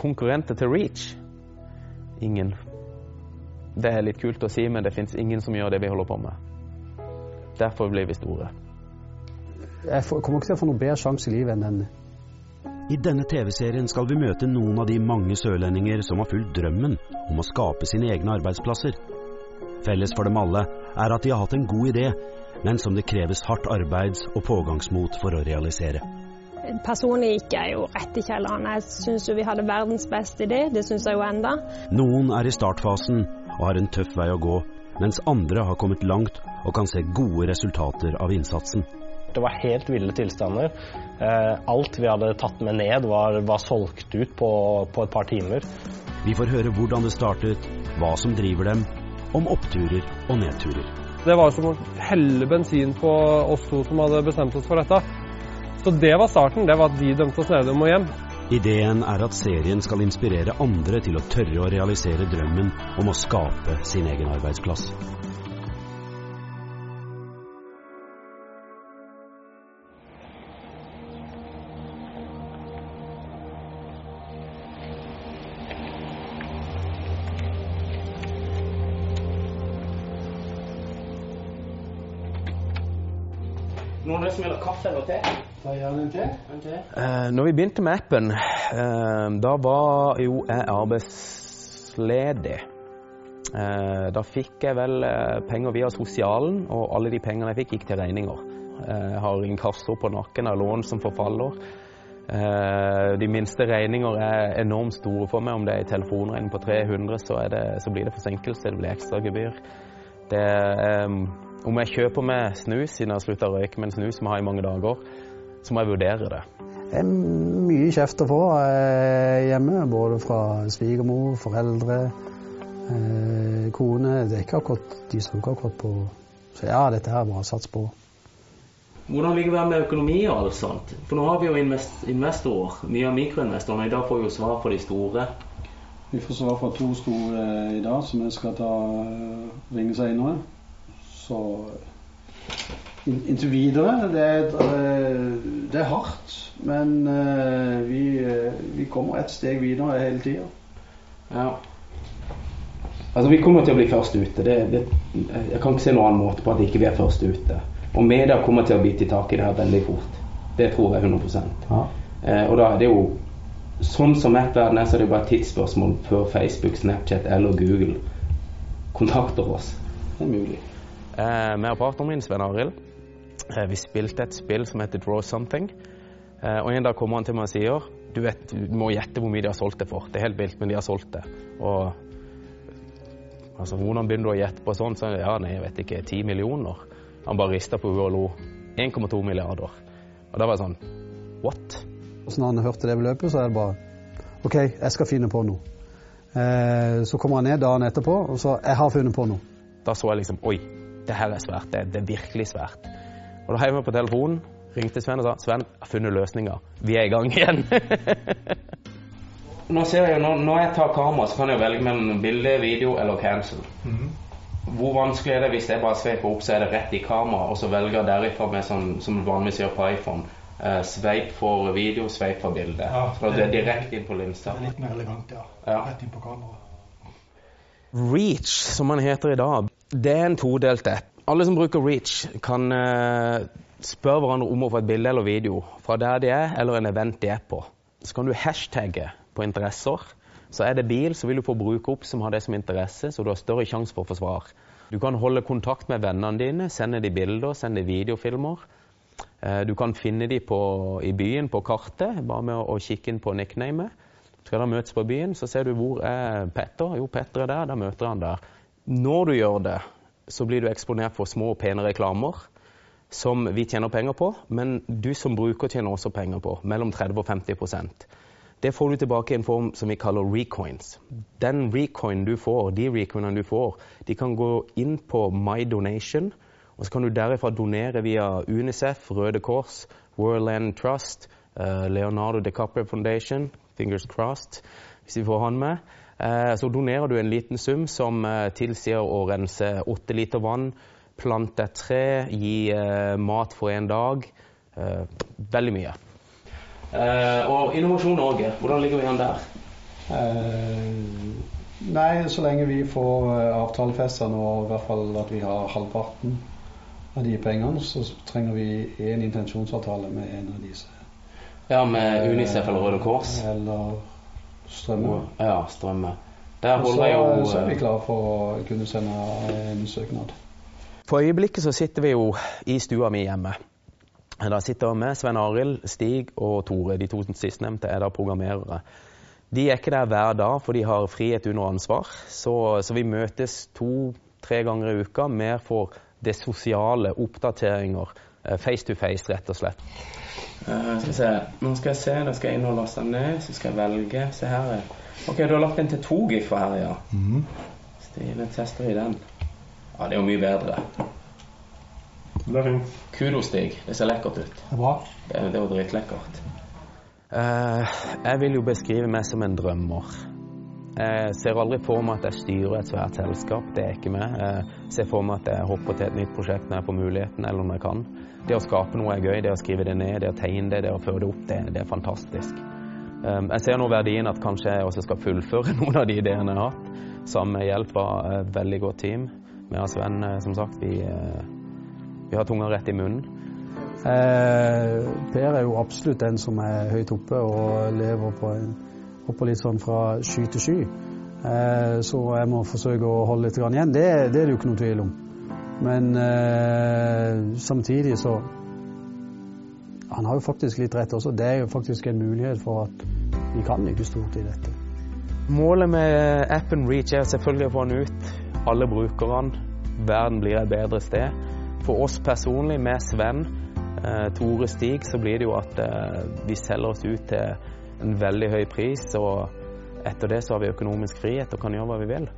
konkurrenter til Reach? Ingen. Det er litt kult å si, men det fins ingen som gjør det vi holder på med. Derfor blir vi store. Jeg kommer ikke til å få noen bedre sjanse i livet enn den. I denne TV-serien skal vi møte noen av de mange sørlendinger som har fulgt drømmen om å skape sine egne arbeidsplasser. Felles for dem alle er at de har hatt en god idé, men som det kreves hardt arbeids- og pågangsmot for å realisere. Personlig gikk jeg jo rett i kjelleren. Jeg syns jo vi hadde verdens beste idé, det syns jeg jo enda. Noen er i startfasen og har en tøff vei å gå, mens andre har kommet langt og kan se gode resultater av innsatsen. Det var helt ville tilstander. Alt vi hadde tatt med ned, var, var solgt ut på, på, et par timer. Vi får høre hvordan det startet, hva som driver dem, om oppturer og nedturer. Det var som å helle bensin på oss to som hadde bestemt oss for dette. Så det var starten. Det var at de dømte oss ned om og hjem. Ideen er at serien skal inspirere andre til å tørre å realisere drømmen om å skape sin egen arbeidsplass. Noen som vil ha kaffe eller te? Ta gjerne en te. En te? Eh, når vi begynte med appen, uh, da var jo jeg arbeidsledig. Uh, da fikk jeg vel penger via sosialen, og alle de pengene jeg fikk, gikk til regninger. Eh, jeg har inkasso på nakken av lån som forfaller. Eh, de minste regninger er enormt store for meg. Om det er en telefonregning på 300, så, det, så blir det forsinkelse, det blir ekstragebyr. Det er om jeg kjøper meg snus siden jeg har slutta å røyke med en snus som jeg har i mange dager, så må jeg vurdere det. Det er mye kjeft å få hjemme, både fra svigermor, foreldre, eh, kone. Det er ikke akkurat, de som ikke akkurat på Så ja, dette her må sats på. Hvordan ligger det med økonomi og alt sånt? For nå har vi jo investorer, mye av mikroinvestorene. I dag får vi jo svar på de store. Vi får svar fra to store i dag, som jeg skal ta ringe senere. Så inntil videre det er, det er hardt, men vi, vi kommer et steg videre hele tida. Ja. Altså, vi kommer til å bli først ute. Det, det, jeg kan ikke se noen annen måte på at ikke vi er først ute. Og media kommer til å bite i tak i det her veldig fort. Det tror jeg 100 ja. eh, Og da er det jo Sånn som nettverden er, så er det bare et tidsspørsmål før Facebook, Snapchat eller Google kontakter oss. Det er mulig. Eh, med partneren min, Sven Arild, eh, vi spilte et spill som heter Draw Something. Eh, og en dag kommer han til meg og sier du, vet, du må gjette hvor mye de har solgt det for. Det er helt vilt, men de har solgt det. Og altså, hvordan begynner du å gjette på sånt? Så, ja, nei, jeg vet ikke, 10 millioner? Han bare rista på hodet og lo. 1,2 milliarder. Og da var jeg sånn What? Og så når han hørte det beløpet, så er det bare OK, jeg skal finne på noe. Eh, så kommer han ned dagen etterpå, og så Jeg har funnet på noe. Da så jeg liksom Oi, det her er svært. Det, det er virkelig svært. Og da heiv jeg på telefonen, ringte Sven og sa Sven, jeg har funnet løsninger. Vi er i gang igjen. nå ser jeg, når, når jeg tar kamera, så kan jeg velge mellom bilde, video eller cancel. Mm -hmm. Hvor vanskelig er det hvis jeg bare sveiper opp, så er det rett i kamera, og så velger derifra med sånn som du vanligvis gjør på iPhone? Uh, sveip for video, sveip for bilde. Ja, så det er direkte inn på linsa. Det er litt mer elegant, ja. ja. Rett inn på kamera. Reach, som den heter i dag, det er en todelt app. Alle som bruker Reach, kan uh, spørre hverandre om å få et bilde eller video fra der de er, eller en event de er på. Så kan du hashtagge på interesser. Så er det bil, så vil du få bruke opp som har det som interesse, så du har større sjanse for å få svar. Du kan holde kontakt med vennene dine, sende de bilder, sende videofilmer. Uh, du kan finne dem i byen på kartet, bare med å kikke inn på nicknamet. Skal de møtes på byen, så ser du hvor er Petter. Jo, Petter er der. Da møter han der. Når du gjør det, så blir du eksponert for små og pene reklamer som vi tjener penger på, men du som bruker tjener også penger på. Mellom 30 og 50% Det får du tilbake i en form som vi kaller recoins. Den recoin du får, de recoinene du får, de kan gå inn på My Donation, og så kan du derifra donere via Unicef, Røde Kors, World Land Trust, Leonardo DiCaprio Foundation, fingers crossed, hvis vi får han med. Så donerer du en liten sum som tilsier å rense åtte liter vann, plante et tre, gi mat for en dag. Veldig mye. og Innovasjon Norge, hvordan ligger vi an der? Eh, nei, så lenge vi får eh, avtalefesta nå, i hvert fall at vi har halvparten av de pengene, så trenger vi én intensjonsavtale med en av disse. Ja, med Unicef eller Røde Kors? Eller Strømme. Ja, Strømme. Der holder jeg jo så er vi klare for å kunne sende en søknad. For øyeblikket så sitter vi jo i stua mi hjemme. Da sitter vi med Sven Arild, Stig og Tore. De to sistnevnte er da programmerere. De er ikke der hver dag, for de har frihet under ansvar. Så, så vi møtes to-tre ganger i uka mer for det sosiale, oppdateringer. eh, Face to face, rett og slett. Uh, skal se. Nå skal jeg se, da skal jeg inn og laste ned. Så skal jeg velge. Se her. er- Ok, du har lagt den til to giffer her, ja. Stilig. Tester i den. Ja, det er jo mye bedre. Det er fint. Kudos, Stig. Det ser lekkert ut. Det er bra. Det det er jo dritlekkert. Uh, jeg vil jo beskrive meg som en drømmer. Jeg ser aldri for meg at jeg styrer et svært selskap. Det er ikke meg. Jeg ser for meg at jeg hopper til et nytt prosjekt når jeg får muligheten, eller når jeg kan. Det å skape noe er gøy. Det å skrive det ned, det å tegne det, det å føre det opp, det, det er fantastisk. Eh, jeg ser nå verdien at kanskje jeg også skal fullføre noen av de ideene jeg har hatt, sammen med hjelp av et veldig godt team. Med Sven, eh, som sagt. Vi, eh, vi har tunga rett i munnen. Eh, per er jo absolutt den som er høyt oppe og lever på en, hopper litt sånn fra sky til sky. Eh, så jeg må forsøke å holde litt igjen. Det, det er det jo ikke noe tvil om. Men eh, samtidig så Han har jo faktisk litt rett også. Det er jo faktisk en mulighet for at vi kan lykkes stort i dette. Målet med appen Reach er selvfølgelig å få den ut. Alle brukerne. Verden blir et bedre sted. For oss personlig, med Sven, eh, Tore Stig, så blir det jo at vi selger oss ut til en veldig høy pris. Og etter det så har vi økonomisk frihet og kan gjøre hva vi vil.